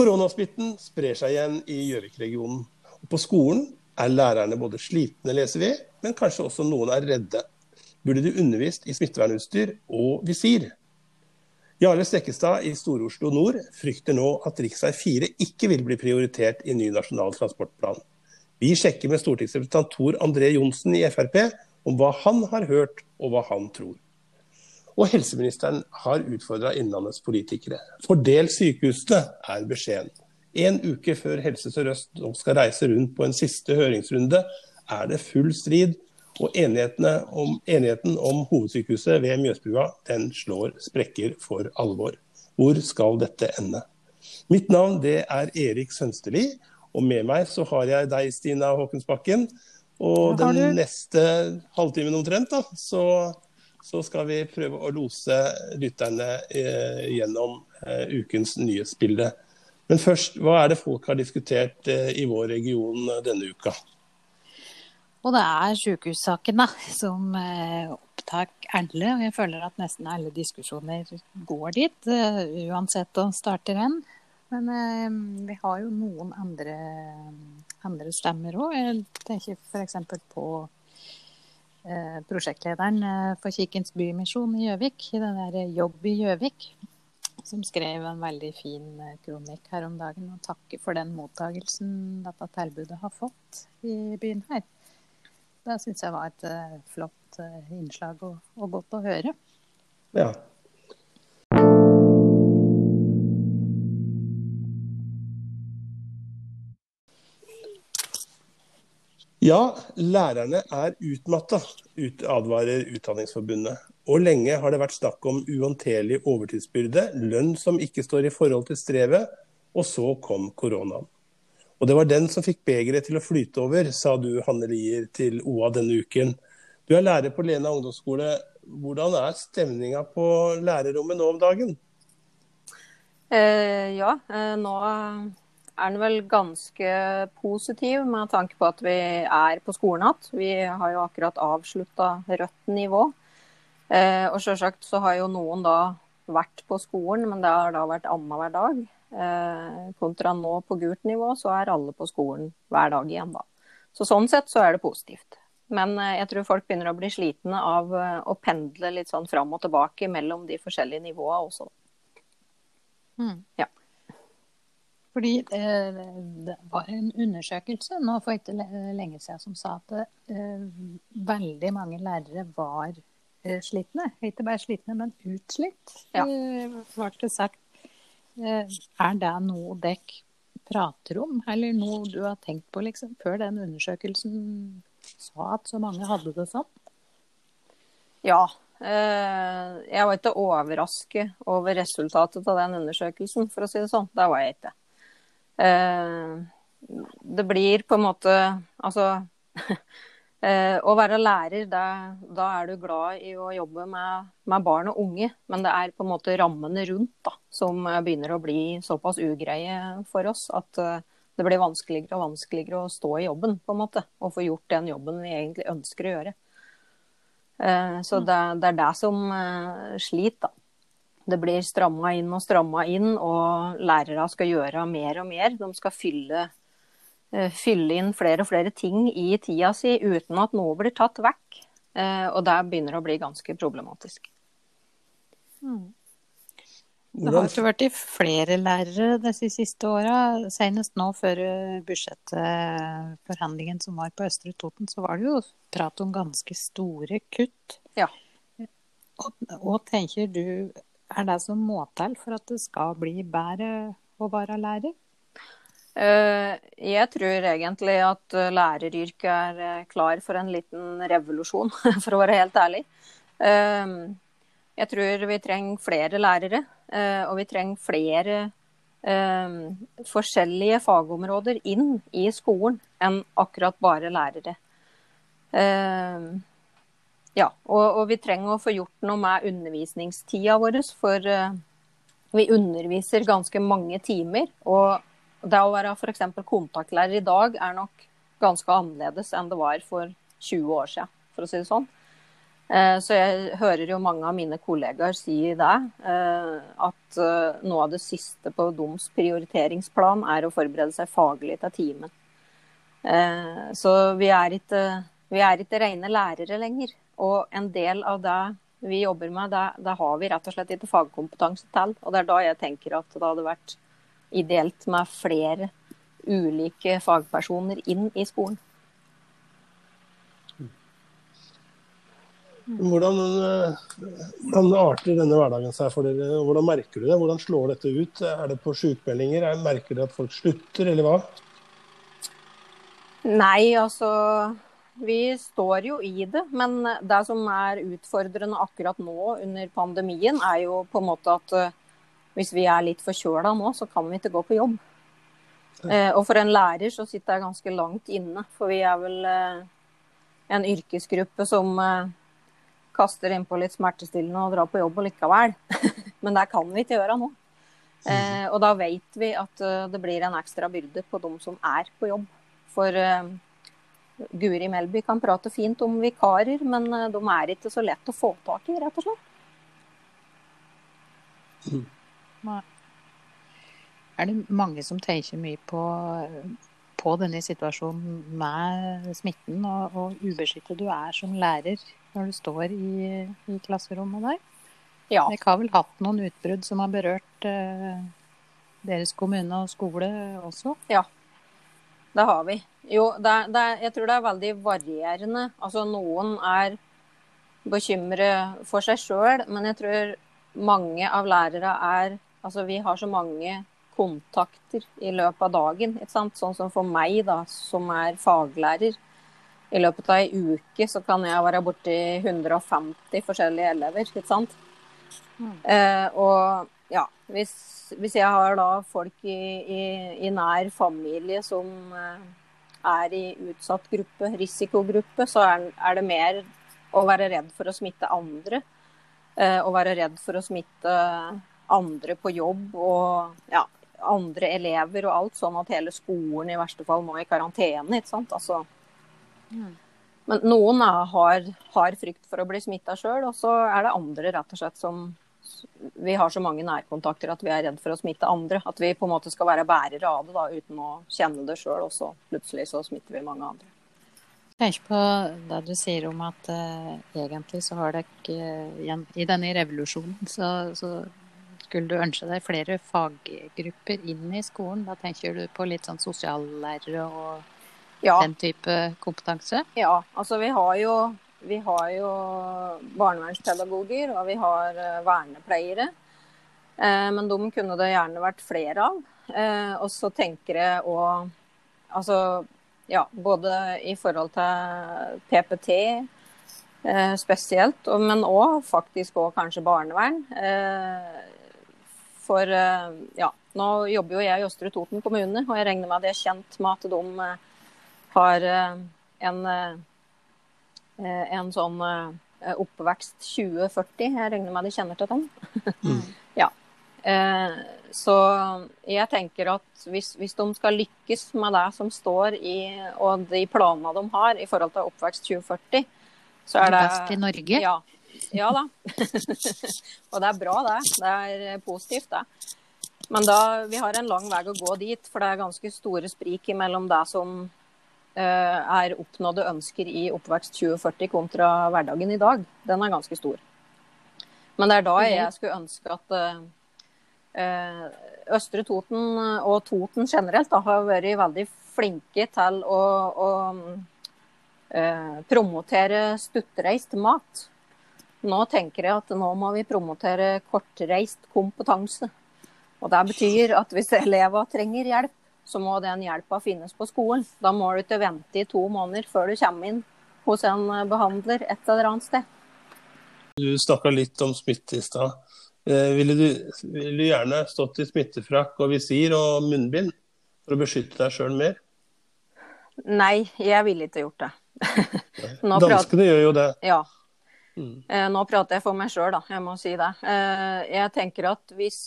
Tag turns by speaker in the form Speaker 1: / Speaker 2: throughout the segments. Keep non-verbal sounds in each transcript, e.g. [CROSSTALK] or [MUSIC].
Speaker 1: Koronasmitten sprer seg igjen i Gjøvik-regionen. På skolen er lærerne både slitne, leser vi, men kanskje også noen er redde. Burde de undervist i smittevernutstyr og visir? Jarle Stekkestad i Stor-Oslo nord frykter nå at rv. 4 ikke vil bli prioritert i ny nasjonal transportplan. Vi sjekker med stortingsrepresentant Tor André Johnsen i Frp om hva han har hørt og hva han tror. Og helseministeren har utfordra Innlandets politikere. Fordel sykehusene, er beskjeden. En uke før Helse Sør-Øst skal reise rundt på en siste høringsrunde, er det full strid. Og om, enigheten om hovedsykehuset ved Mjøsbrua den slår sprekker for alvor. Hvor skal dette ende? Mitt navn det er Erik Sønsteli, og med meg så har jeg deg, Stina Håkensbakken. Og den neste halvtimen omtrent, da, så så skal vi prøve å lose lytterne eh, gjennom eh, ukens nyhetsbilde. Men først, hva er det folk har diskutert eh, i vår region denne uka?
Speaker 2: Og det er sykehussakene som opptar alle. Og jeg føler at nesten alle diskusjoner går dit, uansett om starter en. Men vi har jo noen andre, andre stemmer òg. Jeg tenker f.eks. på prosjektlederen eh, for Kirkens Bymisjon i Gjøvik, i den der Jobb i Gjøvik, som skrev en veldig fin eh, kronikk her om dagen og takker for den mottagelsen dette tilbudet har fått i byen her. Det syns jeg var et flott innslag og, og godt å høre.
Speaker 1: Ja, Ja, lærerne er utmatta, ut, advarer Utdanningsforbundet. Og lenge har det vært snakk om uhåndterlig overtidsbyrde, lønn som ikke står i forhold til strevet, og så kom koronaen. Og det var den som fikk begeret til å flyte over, sa du Hanne Lier til OA denne uken. Du er lærer på Lena ungdomsskole. Hvordan er stemninga på lærerrommet nå om dagen?
Speaker 3: Eh, ja, eh, nå er den vel ganske positiv med tanke på at vi er på skolen igjen. Vi har jo akkurat avslutta rødt nivå. Eh, og selvsagt så har jo noen da vært på skolen, men det har da vært annenhver dag. Eh, kontra nå på gult nivå, så er alle på skolen hver dag igjen, da. Så sånn sett så er det positivt. Men eh, jeg tror folk begynner å bli slitne av eh, å pendle litt sånn fram og tilbake mellom de forskjellige nivåene også.
Speaker 2: Mm. Ja. Fordi eh, det var en undersøkelse nå for ikke lenge siden som sa at eh, veldig mange lærere var eh, slitne. Ikke bare slitne, men utslitt, ja. ble det sagt. Er det noe dere prater om, eller noe du har tenkt på liksom, før den undersøkelsen sa at så mange hadde det sånn?
Speaker 3: Ja. Jeg var ikke overrasket over resultatet av den undersøkelsen, for å si det sånn. Det var jeg ikke. Eh, det blir på en måte Altså [LAUGHS] eh, å være lærer, da, da, er du glad i å jobbe med, med, barn og unge. Men det er på en måte rammene rundt da, som begynner å bli såpass ugreie for oss at eh, det blir vanskeligere og vanskeligere å stå i jobben på en måte, og få gjort den jobben vi egentlig ønsker å gjøre. Så mm. det, det er det som sliter, da det blir stramma inn og stramma inn, og lærere skal gjøre mer og mer. De skal fylle, uh, fylle, inn flere og flere ting i tida si uten at noe blir tatt vekk. Uh, og det begynner å bli ganske problematisk.
Speaker 2: Mm. Det har ikke vært flere lærere disse siste åra. Senest nå før budsjettforhandlingen som var på Østre Toten, så var det jo prat om ganske store kutt.
Speaker 3: Ja.
Speaker 2: Hva tenker du er det som må til for at det skal bli bedre å være lærer?
Speaker 3: Eh, jeg tror egentlig at eh, læreryrket er eh, klar for en liten revolusjon, [LAUGHS] for å være helt ærlig. Jeg tror vi trenger flere lærere, og vi trenger flere forskjellige fagområder inn i skolen enn akkurat bare lærere. Ja, og, og, vi trenger å få gjort noe med undervisningstida vår. For uh, vi underviser ganske mange timer. Og det å være f.eks. kontaktlærer i dag er nok ganske annerledes enn det var for 20 år siden, for å si det sånn. Uh, så jeg hører jo mange av mine kollegaer si det. uh, At noe av det siste på deres prioriteringsplan er å forberede seg faglig til timen. Så vi er ikke, vi er ikke rene lærere lenger. Og en del av det vi jobber med, det, det har vi rett og slett ikke fagkompetanse til. Og det er da jeg tenker at det hadde vært ideelt med flere ulike fagpersoner inn i skolen.
Speaker 1: Hvordan, eh, hvordan arter denne hverdagen seg for dere? Hvordan merker du det? Hvordan slår dette ut? Er det på sykemeldinger? Er- Merker dere at folk slutter, eller hva?
Speaker 3: Nei, altså Vi står jo i det. Men det som er utfordrende akkurat nå under pandemien, er jo på en måte at eh, hvis vi er litt forkjøla nå, så kan vi ikke gå på jobb. Eh, og for en lærer så sitter jeg ganske langt inne, for vi er vel eh, en yrkesgruppe som kaster innpå litt smertestillende og drar på jobb likevel. [LAUGHS] Men det kan vi ikke gjøre nå. Eh, og da vet vi at det blir en ekstra byrde på de som er på jobb. For Guri Melby kan prate fint om vikarer, men eh, de er ikke så lett å få tak i, rett og slett.
Speaker 2: Nei. Er det mange som tenker mye på, på denne situasjonen med smitten og, og ubeskyttet du er som lærer når du står i, i klasserommet der?
Speaker 3: Ja.
Speaker 2: Dere har vel hatt noen utbrudd som har berørt eh, deres kommune og skole også?
Speaker 3: Det har vi. Jo, det, det, jeg tror det er veldig varierende. Altså noen er bekymret for seg sjøl, men jeg tror mange av lærere er Altså vi har så mange kontakter i løpet av dagen. Ikke sant? Sånn som for meg, da, som er faglærer. I løpet av ei uke så kan jeg være borti 150 forskjellige elever. Ikke sant? Eh, og ja, hvis, hvis jeg har da folk i, i, i nær familie som eh, er i utsatt gruppe, risikogruppe, så er, er det mer å være redd for å smitte andre. Eh, å være redd for å smitte andre på jobb og ja, andre elever og alt, sånn at hele skolen i verste fall må i karantene. ikke sant? Altså, men noen har, har frykt for å bli smitta sjøl, og så er det andre rett og slett som Vi har så mange nærkontakter at vi er redd for å smitte andre. At vi på en måte skal være bærere av det da, uten å kjenne det sjøl, og så plutselig så smitter vi mange andre.
Speaker 2: Jeg tenker på det du sier om at uh, egentlig så har dere uh, I denne revolusjonen så, så skulle du ønske deg flere faggrupper inn i skolen. Da tenker du på litt sånn sosiallærere og
Speaker 3: Ja,
Speaker 2: den type kompetanse?
Speaker 3: ja altså vi har jo vi har jo barnevernspedagoger og vi har eh, vernepleiere. Eh, men de kunne det gjerne vært flere av. Eh, og så tenker jeg òg Altså ja, både i forhold til PPT eh, spesielt, og, men òg faktisk òg kanskje barnevern. Eh, for eh, ja, nå jobber jo jeg i Østre Toten kommune, og jeg regner med at jeg er kjent med at de har eh, en, eh, en sånn eh, oppvekst 2040. Jeg regner med de kjenner til den. [LAUGHS] ja. Eh, så jeg tenker at hvis, hvis de skal lykkes med det som står i og de planene de har i forhold til oppvekst 2040, så er det
Speaker 2: Best i Norge?
Speaker 3: Ja, ja da. [LAUGHS] og det er bra, det. Det er positivt, det. Men da, vi har en lang vei å gå dit, for det er ganske store sprik mellom det som er oppnådde ønsker i oppvekst 2040 kontra hverdagen i dag. Den er ganske stor. Men det er da jeg skulle ønske at eh, eh, Østre Toten og Toten generelt da, har vært veldig flinke til å, å uh, promotere stuttreist mat. Nå tenker jeg at nå må vi promotere kortreist kompetanse. Og Det betyr at hvis elever trenger hjelp, så må den hjelpa finnes på skolen. Da må du ikke vente i to måneder før du kommer inn hos en behandler et eller annet sted.
Speaker 1: Du snakka litt om smitte i stad. Eh, ville, du, vil du gjerne stått i smittefrakk og visir og munnbind for å beskytte deg sjøl mer?
Speaker 3: Nei, jeg ville ikke gjort det. [LAUGHS] Prater-
Speaker 1: Danskene gjør jo det.
Speaker 3: Ja.
Speaker 1: Mm.
Speaker 3: Eh, Nå prater jeg for meg sjøl, da. Jeg må si det. Eh, Jeg tenker at hvis,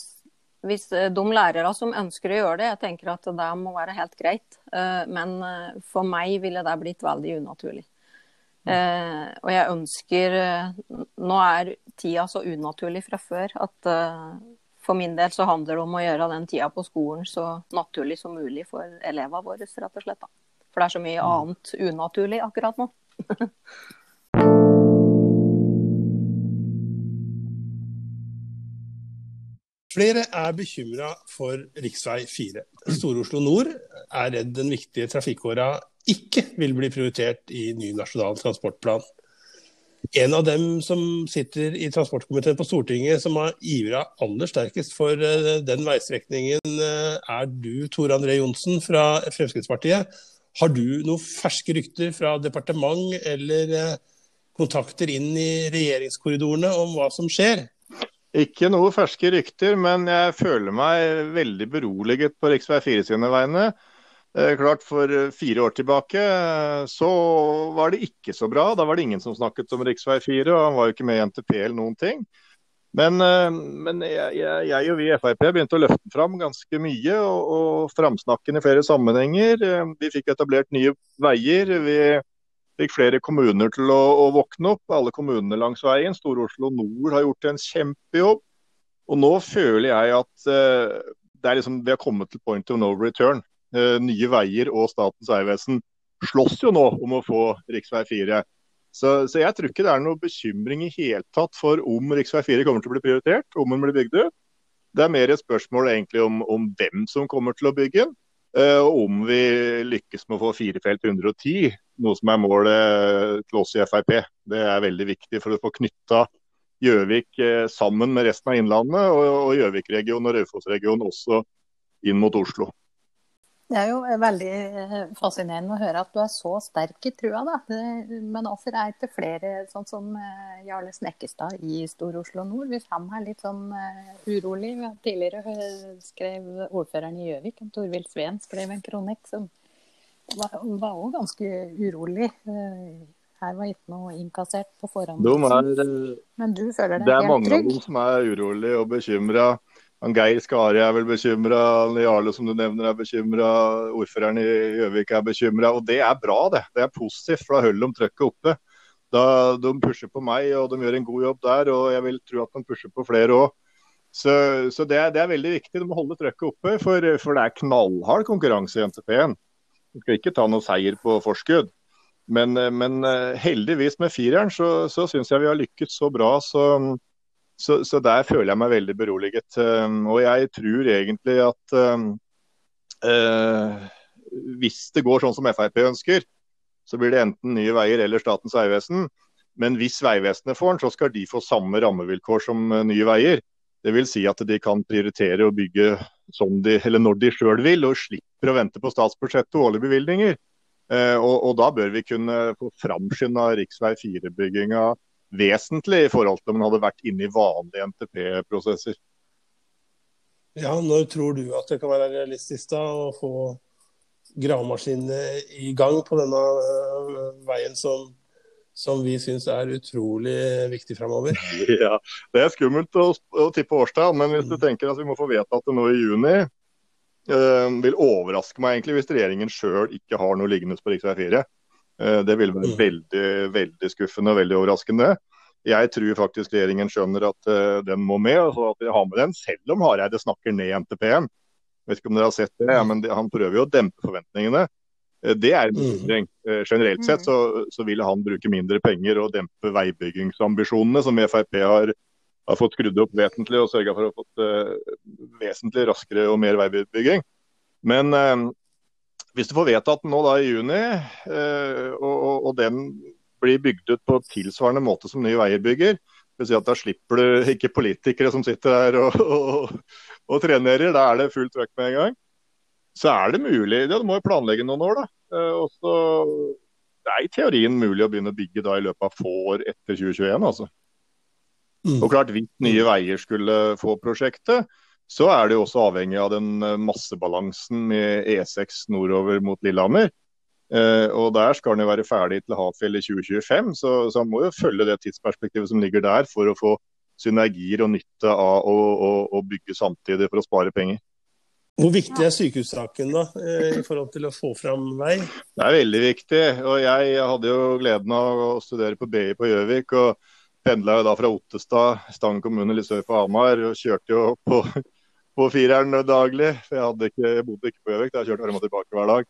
Speaker 3: hvis eh, de lærere som ønsker å gjøre det, jeg tenker at det må være helt greit. Eh, Men eh, for meg ville det blitt veldig unaturlig. Eh, og jeg ønsker Nå er tida så unaturlig fra før at for min del så handler det om å gjøre den tida på skolen så naturlig som mulig for elevene våre, rett og slett. For det er så mye mm. annet unaturlig akkurat nå. [LAUGHS]
Speaker 1: Flere er bekymra for rv. 4. Stor-Oslo nord er redd den viktige trafikkåra ikke vil bli prioritert i ny nasjonal transportplan. En av dem som sitter i transportkomiteen på Stortinget som har ivra aller sterkest for eh, den veistrekningen, eh, er du, Tor André Johnsen fra Fremskrittspartiet. Har du noen ferske rykter fra departement eller eh, kontakter inn i regjeringskorridorene om hva som skjer?
Speaker 4: Ikke noe ferske rykter, men jeg føler meg veldig beroliget på rv. 4 sine vegne. Eh, klart For fire år tilbake eh, så var det ikke så bra. Da var det ingen som snakket om rv. 4, og han var jo ikke med i NTP eller noen ting. Men, men jeg, jeg, jeg, og vi i Frp begynte å løfte fram ganske mye og, og framsnakke den i flere sammenhenger. Vi fikk etablert nye veier. Vi fikk flere kommuner til å, å våkne opp. Alle kommunene langs veien. Stor-Oslo Nord har gjort en kjempejobb. Og nå føler jeg at uh, det er liksom, vi har kommet til point of no return. Uh, nye Veier og Statens vegvesen slåss jo nå om å få rv. 4. Så, så, jeg tror ikke det er noe bekymring i hele tatt for om rv. 4 kommer til å bli prioritert, om den blir bygd ut. Det er mer et spørsmål egentlig om, om hvem som kommer til å bygge den. Uh, og om vi lykkes med å få firefelt 110, noe som er målet til oss i Frp. Det er veldig viktig for å få knytta Gjøvik uh, sammen med resten av Innlandet, og Gjøvik-regionen og Raufoss-regionen også inn mot Oslo.
Speaker 2: Det er jo veldig eh, fascinerende å høre at du er så sterk i trua, da. Men hvorfor er ikke flere sånn som eh, Jarle Snekkestad i Stor-Oslo nord? Hvis han er litt sånn urolig. Tidligere skrev ordføreren i Gjøvik, Torvild Sveen, skrev en kronikk som var òg ganske urolig. Her var ikke noe innkassert på forhånd.
Speaker 4: Er,
Speaker 2: Men du føler deg helt trygg?
Speaker 4: Det er mange av dem som er urolige og bekymra. Han Geir Skari er vel bekymra, Jarle som du nevner er bekymra, ordføreren i Gjøvik er bekymra. Og det er bra, det. Det er positivt, for da holder de trøkket oppe. Da, de pusher på meg, og de gjør en god jobb der. Og jeg vil tro at de pusher på flere òg. Så, så det, er, det, er, veldig viktig. De må holde trøkket oppe, for, for, det er knallhard konkurranse i NTP-en. Skal ikke ta noe seier på forskudd. Men, men heldigvis med fireren så, så syns jeg vi har lykkes så bra så så, så, der føler jeg meg veldig beroliget. Um, og jeg tror egentlig at um, uh, hvis det går sånn som Frp ønsker, så blir det enten Nye Veier eller Statens vegvesen. Men hvis Vegvesenet får den, så skal de få samme rammevilkår som uh, Nye Veier. Dvs. Si at de kan prioritere å bygge de, når de sjøl vil, og slipper å vente på statsbudsjettet og årlige bevilgninger. Eh, og, og, da bør vi kunne få framskynda rv. 4-bygginga vesentlig i forhold til om den hadde vært inne i vanlige NTP-prosesser.
Speaker 1: Ja, Når tror du at det kan være realistisk da å få gravemaskinene i gang på denne øh, veien som, som vi syns er utrolig viktig framover? [LAUGHS]
Speaker 4: Ja, det er skummelt å, å tippe årstall, men hvis du mm. tenker at vi må få vedtatt det nå i juni, øh, vil overraske meg egentlig hvis regjeringen sjøl ikke har noe liggende på rv. 4. Eh, det ville være mm. veldig, veldig skuffende og veldig overraskende. Jeg tror faktisk regjeringen skjønner at uh, den må med, og at de har med den, selv om Hareide snakker ned NTP-en. Vet ikke om dere har sett det, mm. men de, han prøver jo å dempe forventningene. Uh, det er en mm. bekymring. Uh, generelt sett så, så, vil han bruke mindre penger og dempe veibyggingsambisjonene, som Frp har, har fått skrudd opp vesentlig og sørga for å få vesentlig raskere og mer veibygging. Men hvis du får vedtatt den nå da i juni, uh, og, og, og, den blir bygd ut på tilsvarende måte som Nye Veier bygger, vil si at da slipper du ikke politikere som sitter her og, og, og trenerer, da er det fullt trøkk med en gang. Så er det mulig. Ja, du må jo planlegge noen år, da. Eh, og så er i teorien mulig å begynne å bygge da i løpet av få år etter 2021. altså. Mm. Og klart, Hvis Nye Veier skulle få prosjektet, så er det jo også avhengig av den eh, massebalansen med E6 nordover mot Lillehammer. Eh, og Der skal den jo være ferdig til Hafjell i 2025, så, så han må jo følge det tidsperspektivet som ligger der for å få synergier og nytte av å, å, å bygge samtidig for å spare penger.
Speaker 1: Hvor viktig er sykehussaken da, eh, i forhold til å få fram vei?
Speaker 4: Det er veldig viktig. og Jeg hadde jo gleden av å studere på BI på Gjøvik. og Pendla da fra Ottestad, Stangen kommune litt sør for Hamar. og Kjørte jo på, på fireren daglig. for jeg, ikke, jeg, bodde ikke på Gjøvik, jeg kjørte frem og tilbake hver dag.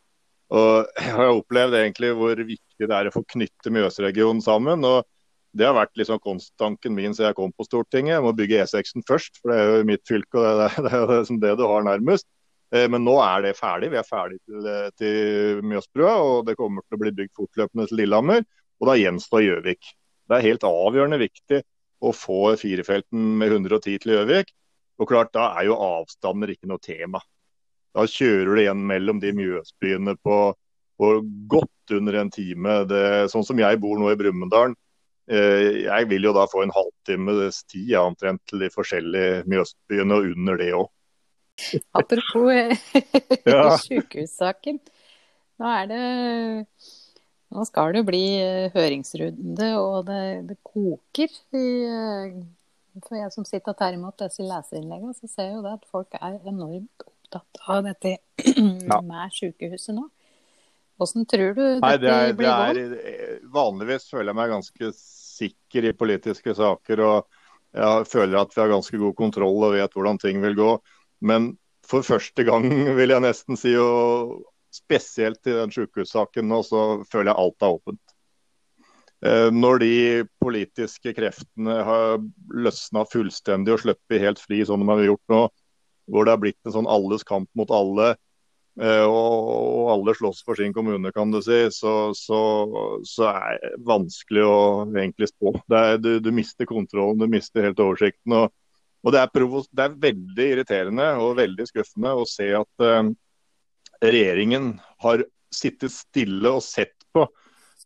Speaker 4: Og Jeg har opplevd egentlig hvor viktig det er å få knytte Mjøsregionen sammen. og det har vært liksom konsttanken min siden jeg kom på Stortinget. Jeg må bygge E6-en først, for det er jo mitt fylke og det er, det er liksom det du har nærmest. Eh, men nå er det ferdig. Vi er ferdig til, eh, til Mjøsbrua, og det kommer til å bli bygd fortløpende til Lillehammer. Og da gjenstår Gjøvik. Det er helt avgjørende viktig å få firefelten med 110 til Gjøvik. Og klart, Da er jo avstander ikke noe tema. Da kjører du igjen mellom de Mjøsbyene på, på godt under en time. Det, sånn som jeg bor nå i Brumunddal, jeg vil jo da få en halvtimes tid ja, omtrent til de forskjellige Mjøsbyene, og under det òg.
Speaker 2: Apropos [LAUGHS] ja. [LAUGHS] sykehussaken. Nå er det Nå skal det bli eh, høringsrunde, og det, det koker. I, eh, for jeg som sitter imot disse leserinnleggene, så ser jeg jo det at folk er enormt opptatt av dette [CLEARS THROAT] med sykehuset nå. Hvordan tror du dette det er, blir?
Speaker 4: Eh, vanligvis føler jeg meg ganske sikker i politiske saker. og jeg føler at vi har ganske god kontroll og vet hvordan ting vil gå. Men for første gang, [LAUGHS] vil jeg nesten si, og spesielt i den sykehussaken nå, så føler jeg alt er åpent. Eh, når de politiske kreftene har løsna fullstendig og sluppet helt fri, sånn de har gjort nå, hvor det har blitt en sånn alles kamp mot alle, og alle slåss for sin kommune, kan du si, så, så, så er det vanskelig å egentlig spå. Er, du, du, mister kontrollen, du mister helt oversikten. og og det er, det er, veldig irriterende og veldig skuffende å se at eh, regjeringen har sittet stille og sett på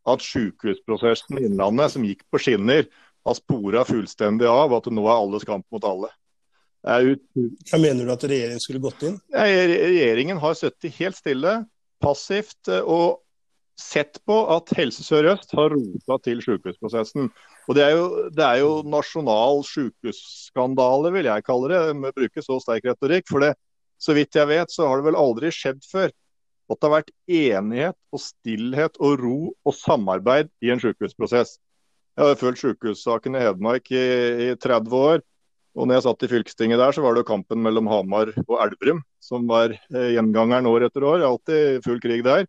Speaker 4: at sykehusprosessen i Innlandet, som gikk på skinner, har spora fullstendig av, at nå er alles kamp mot alle.
Speaker 1: Hva mener du at regjeringen skulle gått inn?
Speaker 4: Regjeringen har sittet helt stille, passivt, eh, og sett på at Helse Sør-Øst har rota til sykehusprosessen. Og Det er jo, det er jo nasjonal sykehusskandale, vil jeg kalle det, med å bruke så sterk retorikk. For det, så vidt jeg vet, så har det vel aldri skjedd før at det har vært enighet og stillhet og ro og samarbeid i en sykehusprosess. Jeg har følt sykehussaken i Hedmark i, i 30 år. Og når jeg satt i fylkestinget der, så var det kampen mellom Hamar og Elverum som var eh, gjengangeren år etter år. Alltid full krig der.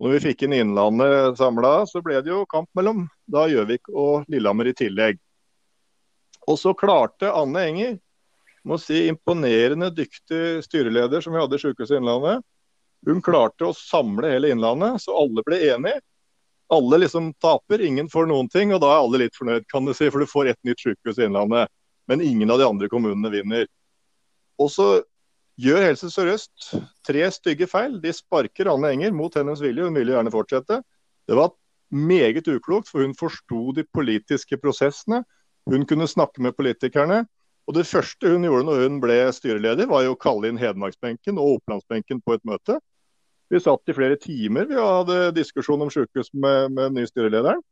Speaker 4: Og når vi fikk inn Innlandet samla, så ble det jo kamp mellom da Gjøvik og Lillehammer i tillegg. Og så klarte Anne Enger, må si imponerende dyktig styreleder som vi hadde i Sykehuset Innlandet, hun klarte å samle hele Innlandet, så alle ble enige. Alle liksom taper, ingen får noen ting, og da er alle litt fornøyd, kan du si, for du får et nytt sykehus i Innlandet. Men ingen av de andre kommunene vinner. Og så gjør Helse Sør-Øst tre stygge feil. De sparker Anne Enger mot hennes vilje, hun ville gjerne fortsette. Det var meget uklokt, for hun forsto de politiske prosessene. Hun kunne snakke med politikerne. Og Det første hun gjorde når hun ble styreleder, var jo å kalle inn Hedmarksbenken og Opplandsbenken på et møte. Vi satt i flere timer vi hadde diskusjon om sykehus med, med den nye styrelederen.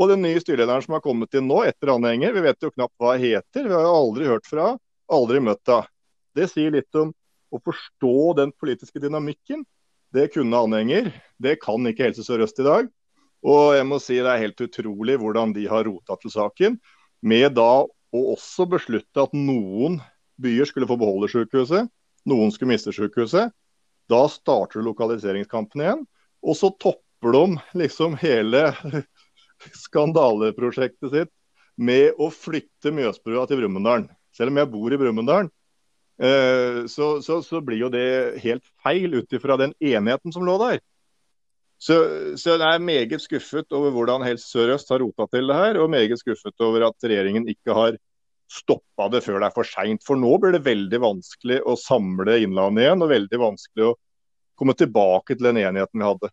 Speaker 4: Og den nye styrelederen som har kommet inn nå, etter anhenger, vi vet jo knapt hva heter. Vi har jo aldri hørt fra aldri møtt henne. Det sier litt om å forstå den politiske dynamikken. Det kunne anhenger. Det kan ikke Helse Sør-Øst i dag. Og jeg må si det er helt utrolig hvordan de har rota til saken. Med da å også beslutte at noen byer skulle få beholde sykehuset, noen skulle miste sykehuset. Da starter lokaliseringskampen igjen. Og så topper de liksom hele skandaleprosjektet sitt med å flytte Mjøsbrua til Brumunddal. Selv om jeg bor i Brumunddal, Eh, så, så, så, blir jo det helt feil ut ifra den enigheten som lå der. Så, så jeg er meget skuffet over hvordan Helse Sør-Øst har rota til det her, og meget skuffet over at regjeringen ikke har stoppa det før det er for seint. For nå blir det veldig vanskelig å samle Innlandet igjen, og veldig vanskelig å komme tilbake til den enigheten vi hadde.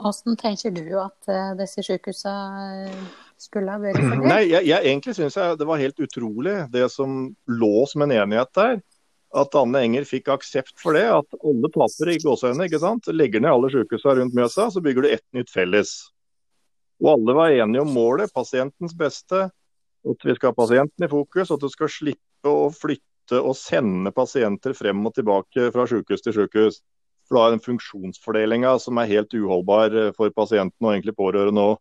Speaker 2: Hvordan tenker du at uh, disse sykehusene skulle ha vært fordelt?
Speaker 4: Nei, jeg, jeg Egentlig syns det var helt utrolig det som lå som en enighet der. At Anne Enger fikk aksept for det. At alle taper i gåseøynene. ikke sant? Legger ned alle sykehusene rundt Mjøsa, så bygger du ett nytt felles. Og alle var enige om målet, pasientens beste. At vi skal ha pasienten i fokus. At du skal slippe å flytte og sende pasienter frem og tilbake fra sykehus til sykehus. For da er den funksjonsfordelinga som er helt uholdbar eh, for pasienten og egentlig pårørende òg.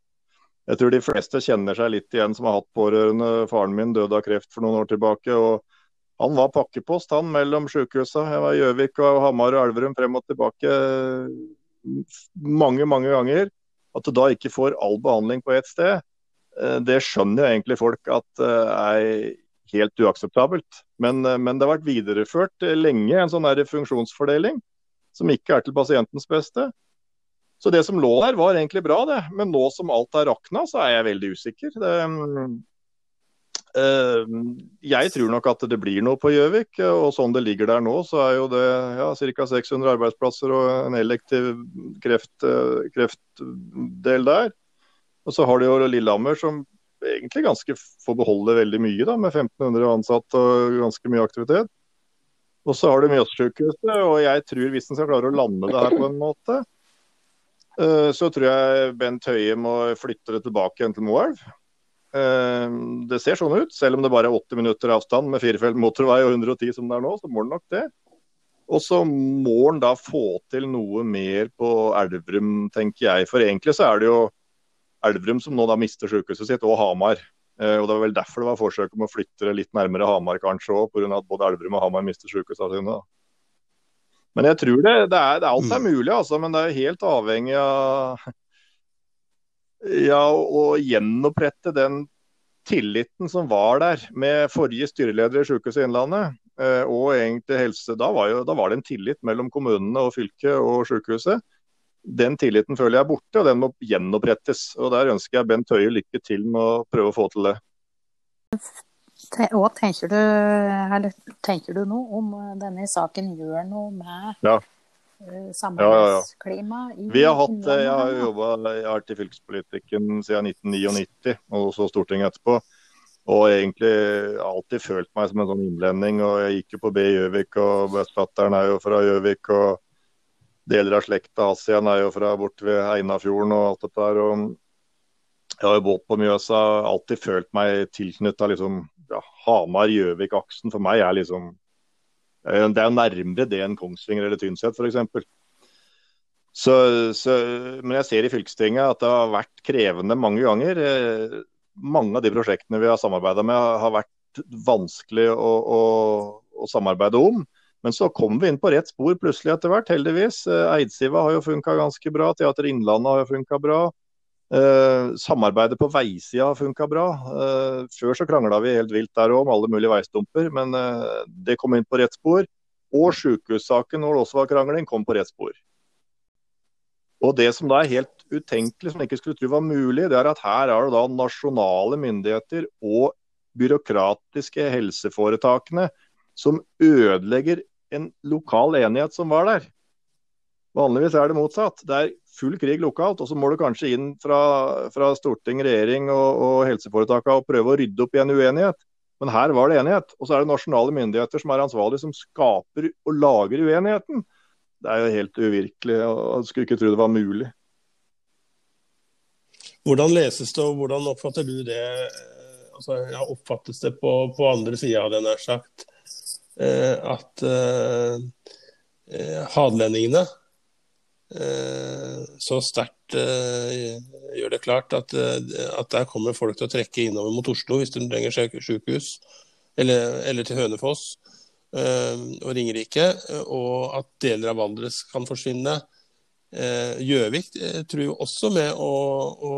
Speaker 4: Jeg tror de fleste kjenner seg litt igjen som har hatt pårørende. Faren min døde av kreft for noen år tilbake. og Han var pakkepost han mellom sykehusa. Jeg var i Gjøvik og Hamar og Elverum frem og tilbake mange, mange ganger. At du da ikke får all behandling på ett sted, eh, det skjønner jo egentlig folk at eh, er helt uakseptabelt. Men, eh, men det har vært videreført lenge en sånn funksjonsfordeling som ikke er til pasientens beste. Så det som lå der var egentlig bra, det. Men nå som alt er rakna, så er jeg veldig usikker. Det, øh, jeg tror nok at det blir noe på Gjøvik. og Sånn det ligger der nå, så er jo det ja, ca. 600 arbeidsplasser og en elektiv kreft, eh, kreftdel der. Og så har de jo Lillehammer som egentlig ganske får beholde veldig mye, da, med 1500 ansatte og ganske mye aktivitet. Og så har du Mjøssykehuset, og jeg tror hvis en skal klare å lande det her på en måte, eh, så tror jeg Bent Høie må flytte det tilbake igjen til Moelv. Ehm, det ser sånn ut, selv om det bare er 80 minutter avstand med firefelt motorvei og 110 som det er nå, så må det nok det. Og så må en da få til noe mer på Elverum, tenker jeg. For egentlig så er det jo Elverum som nå da mister sykehuset sitt, og Hamar. Eh, og Det var vel derfor det var forsøk om å flytte det litt nærmere Hamar kanskje òg, pga. at både Elverum og Hamar mister sykehusene sine. Men jeg tror det, det, er, det er alt er mm. mulig, altså. Men det er helt avhengig av ja, å gjenopprette den tilliten som var der med forrige styreleder i Sykehuset Innlandet. Eh, og egentlig helse, da var, jo, da var, det en tillit mellom kommunene og fylket og sykehuset. Den tilliten føler jeg er borte, og den må gjenopprettes. og Der ønsker jeg Bent Høie lykke til med å prøve å få til det.
Speaker 2: Hva tenker du, tenker du noe om denne saken gjør noe med
Speaker 4: ja.
Speaker 2: Eh, samarbeidsklima ja,
Speaker 4: ja. Vi har hatt, eh, Jeg har jobba vært i fylkespolitikken siden 1999, og så Stortinget etterpå. Og egentlig alltid følt meg som en sånn innlending. og Jeg gikk jo på B i Gjøvik, og bestefatteren er jo fra Gjøvik. og Deler av slekta Asian er jo fra bort ved Einafjorden og alt dette der. og Jeg har jo båt på Mjøsa. Alltid følt meg tilknytta liksom, ja, Hamar-Gjøvik-aksen. For meg er liksom det er jo nærmere det enn Kongsvinger eller Tynset f.eks. Så, så, men jeg ser i fylkestinget at det har vært krevende mange ganger. Eh, mange av de prosjektene vi har samarbeida med, har vært vanskelig å, å, å, samarbeide om. Men så kom vi inn på rett spor plutselig etter hvert, heldigvis. Eh, Eidsiva har jo funka ganske bra. Teater Innlandet har jo funka bra. Eh, samarbeidet på veisida har funka bra. Eh, før så krangla vi helt vilt der òg om alle mulige veistumper, men eh, det kom inn på rett spor. Og sykehussaken hvor det også var krangling, kom på rett spor. Og Det som da er helt utenkelig, som jeg ikke skulle tro var mulig, det er at her er det da nasjonale myndigheter og byråkratiske helseforetakene som ødelegger en lokal enighet som var der. Vanligvis er det motsatt. Det er full krig lokalt, og så må du kanskje inn fra, fra storting, regjering og, og helseforetakene og prøve å rydde opp i en uenighet. Men her var det enighet. Og så er det nasjonale myndigheter som er ansvarlige, som skaper og lager uenigheten. Det er jo helt uvirkelig. Jeg skulle ikke tro det var mulig.
Speaker 1: Hvordan leses det, og hvordan oppfatter du det? Altså, ja, oppfattes det på, på andre sida, hadde jeg nær sagt, at eh, eh hadlendingene Eh, så sterkt eh, gjør det klart at, eh, at, der kommer folk til å trekke innover mot Oslo hvis de trenger sykehus, eller, eller til Hønefoss og Ringerike, og at deler av Valdres kan forsvinne. Gjøvik tror jo også med å, å,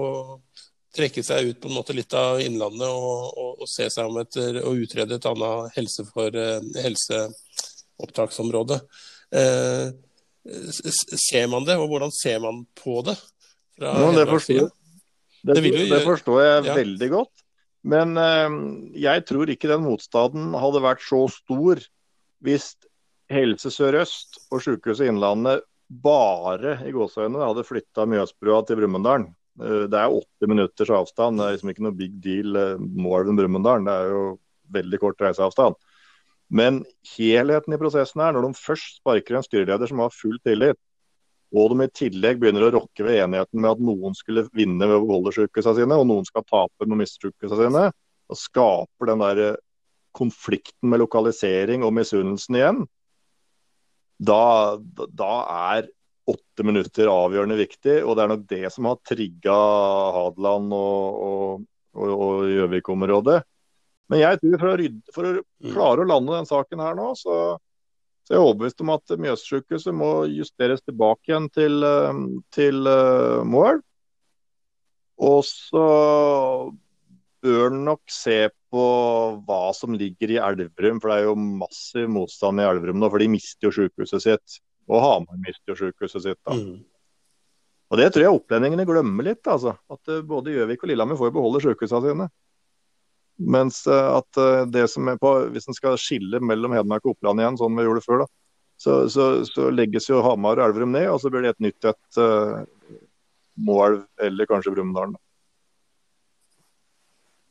Speaker 1: trekke seg ut på en måte litt av Innlandet og, og, og se seg om etter å utrede et annet helse for, helseopptaksområde. Eh, Ser man det, og hvordan ser man på det?
Speaker 4: No, det, forstår, det, det, det, forstår, jeg ja. veldig godt. Men eh, jeg tror ikke den motstanden hadde vært så stor hvis Helse Sør-Øst og Sykehuset Innlandet bare i gåseøynene hadde flytta Mjøsbrua til Brumunddal. Eh, det er 80 minutters avstand, det er liksom ikke noe big deal. Eh, Moelven-Brumunddal, det er jo veldig kort reiseavstand. Men helheten i prosessen er når de først sparker en styreleder som har full tillit, og de i tillegg begynner å rokke ved enigheten med at noen skulle vinne ved å beholde sykehusene sine, og noen skal tape med å miste sykehusene sine, og skaper den der konflikten med lokalisering og misunnelsen igjen, da, da er åtte minutter avgjørende viktig. Og det er nok det som har trigga Hadeland og Gjøvik-området. Men jeg tror for å, rydde, for å, mm. klare å lande den saken her nå, så, så er jeg overbevist om at Mjøssykehuset må justeres tilbake igjen til, eh, til uh, mål. Og så bør en nok se på hva som ligger i Elverum, for det er jo massiv motstand i Elverum nå. For de mister jo sykehuset sitt. Og Hamar mister jo sykehuset sitt. da. Mm. Og Det tror jeg opplendingene glemmer litt. altså. At uh, Både Gjøvik og Lillehammer får beholde sykehusene sine. Mens uh, at uh, det som er på, hvis en skal skille mellom Hedmark og Oppland igjen, sånn vi gjorde før, da, så, så, så, legges jo Hamar og Elverum ned, og så blir det et nytt et Moelv eller kanskje Brumunddal.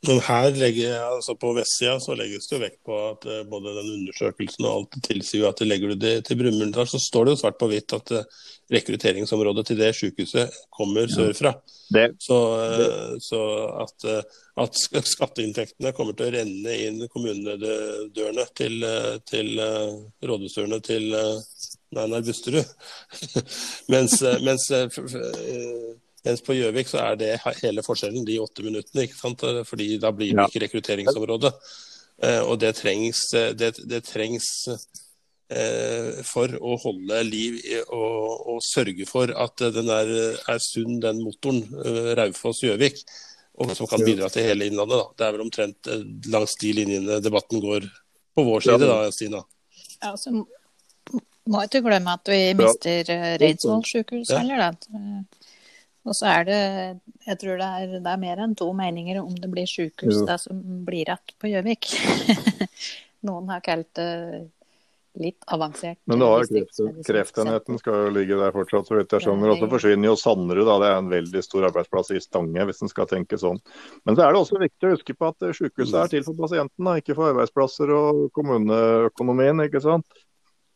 Speaker 1: Men her legger, altså på vestsida så legges det jo vekt på at uh, både den undersøkelsen og alt tilsier at legger du det til Brumunddal, så står det jo svart på hvitt at uh, rekrutteringsområdet til det sykehuset kommer ja. sørfra. Det. Så, uh, så at, at, skatteinntektene kommer til å renne inn kommunedørene til, til rådhusdørene til Nei, nei, Busterud. [LAUGHS] mens, mens mens på Gjøvik så er det hele forskjellen, de åtte minuttene. ikke sant? Fordi da blir det ikke rekrutteringsområde. Eh, og det trengs, det, det trengs eh, for å holde liv i, og, og, sørge for at den er, er sunn, den motoren, eh, Raufoss-Gjøvik. Og som kan bidra til hele Innlandet. Da. Det er vel omtrent langs de linjene debatten går på vår side, da, Stina.
Speaker 2: Ja, så må ikke glemme at vi mister Reidsvoll sykehus heller, da. Og så er det Jeg tror det er, det er mer enn to meninger om det blir sykehus det som blir igjen på Gjøvik. [LAUGHS] Noen har kalt det litt avansert.
Speaker 4: Men det har kreft, kreftenheten skal jo ligge der fortsatt, så vidt jeg skjønner. Og så forsvinner jo Sanderud, da. Det er en veldig stor arbeidsplass i Stange, hvis en skal tenke sånn. Men så er det også viktig å huske på at sykehuset er til for pasienten, da, ikke for arbeidsplasser og kommuneøkonomien. ikke sant?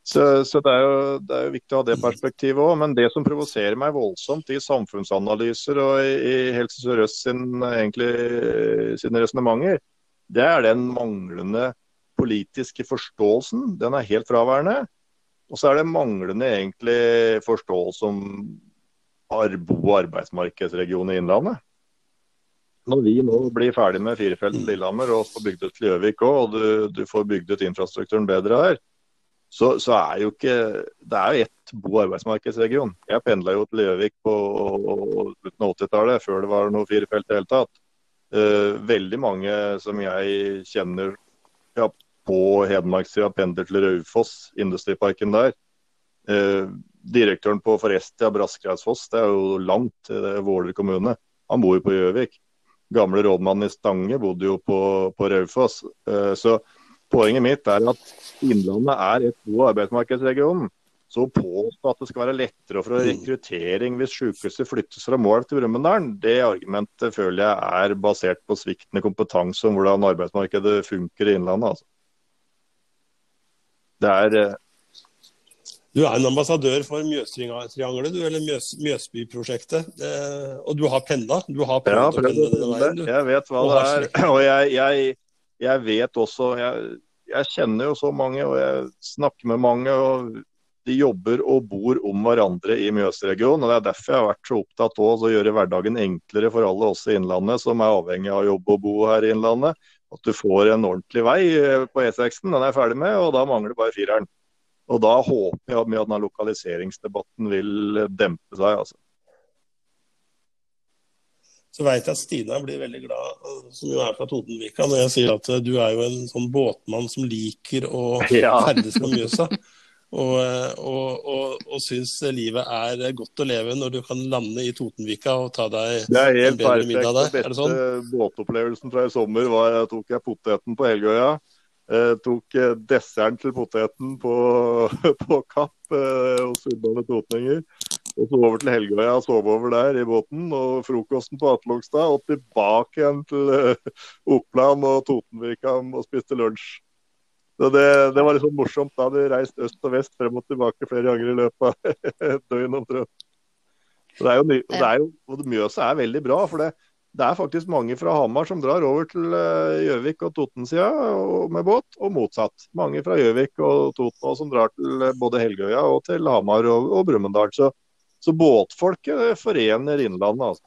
Speaker 4: Så, så det, er jo, det, er jo, viktig å ha det perspektivet òg. Men det som provoserer meg voldsomt i samfunnsanalyser og i, i Helse Sør-Øst sin, sine resonnementer, det er den manglende politiske forståelsen. Den er helt fraværende. Og så er det manglende egentlig forståelse om bo- og arbeidsmarkedsregionen i Innlandet. Når vi nå blir ferdig med firefelts Lillehammer og får bygd ut Gjøvik òg, og du, du får bygd ut infrastrukturen bedre her, så, så, er jo ikke Det er jo ett bo- og arbeidsmarkedsregion. Jeg pendla jo til Gjøvik på slutten av 80-tallet, før det var noe firefelt i det hele tatt. Uh, veldig mange som jeg kjenner ja, på Hedmarkssida, pendler til Raufoss, industriparken der. Uh, direktøren på Forestia, Braskreisfoss, det er jo langt det er Våler kommune. Han bor jo på Gjøvik. Gamle rådmannen i Stange bodde jo på, på Raufoss. Uh, så Poenget mitt er at Innlandet er et god arbeidsmarkedsregion. Så å påstå at det skal være lettere for rekruttering hvis sykehuset flyttes fra Mål til Brumunddal, det argumentet føler jeg er basert på sviktende kompetanse om hvordan arbeidsmarkedet funker i Innlandet. Altså. Det er eh,
Speaker 1: du er en ambassadør for Mjøstriangelet, du, eller Mjøs, Mjøsbyprosjektet. Eh, og du har penna? Du har
Speaker 4: prøvd ja, å penne den veien? Du. Jeg vet hva det er. [LAUGHS] Og jeg, jeg, jeg vet også jeg, jeg, kjenner jo så mange, og jeg snakker med mange. og De jobber og bor om hverandre i Mjøsregionen. og Det er derfor jeg har vært så opptatt av å gjøre hverdagen enklere for alle oss i Innlandet som er avhengig av jobb og bo her i Innlandet. At du får en ordentlig vei eh, på E6-en. Den er jeg ferdig med, og da mangler bare fireren. Og da håper jeg at denne lokaliseringsdebatten vil dempe seg. altså
Speaker 1: så veit jeg at Stina blir veldig glad, som jo er fra Totenvika, når jeg sier at eh, du er jo en sånn båtmann som liker å [LAUGHS] ferdes på Mjøsa. Og, eh, og, og, og syns livet er godt å leve når du kan lande i Totenvika og ta deg en bedre middag der.
Speaker 4: Det er helt perfekt. Den beste båtopplevelsen fra i sommer var jeg tok jeg poteten på Helgøya. Eh, tok desserten til poteten på, [LAUGHS] på Kapp eh, hos Urbane Totninger. Og så over til Helgøya og sove over der i båten. Og frokosten på Atlogstad. Og tilbake igjen til uh, Oppland og Totenvika og spiste lunsj. Så det, det, var liksom morsomt. Da hadde vi reist øst og vest frem og tilbake flere ganger i løpet av [LAUGHS] et døgn omtrent. Det er det er jo, og Mjøsa er veldig bra. for det, det er faktisk mange fra Hamar som drar over til eh, Gjøvik og Toten-sida med båt, og motsatt. Mange fra Gjøvik og Toten som drar til eh, både Helgøya og til Hamar og, og Brumunddal. Så, båtfolket forener Innlandet. Altså.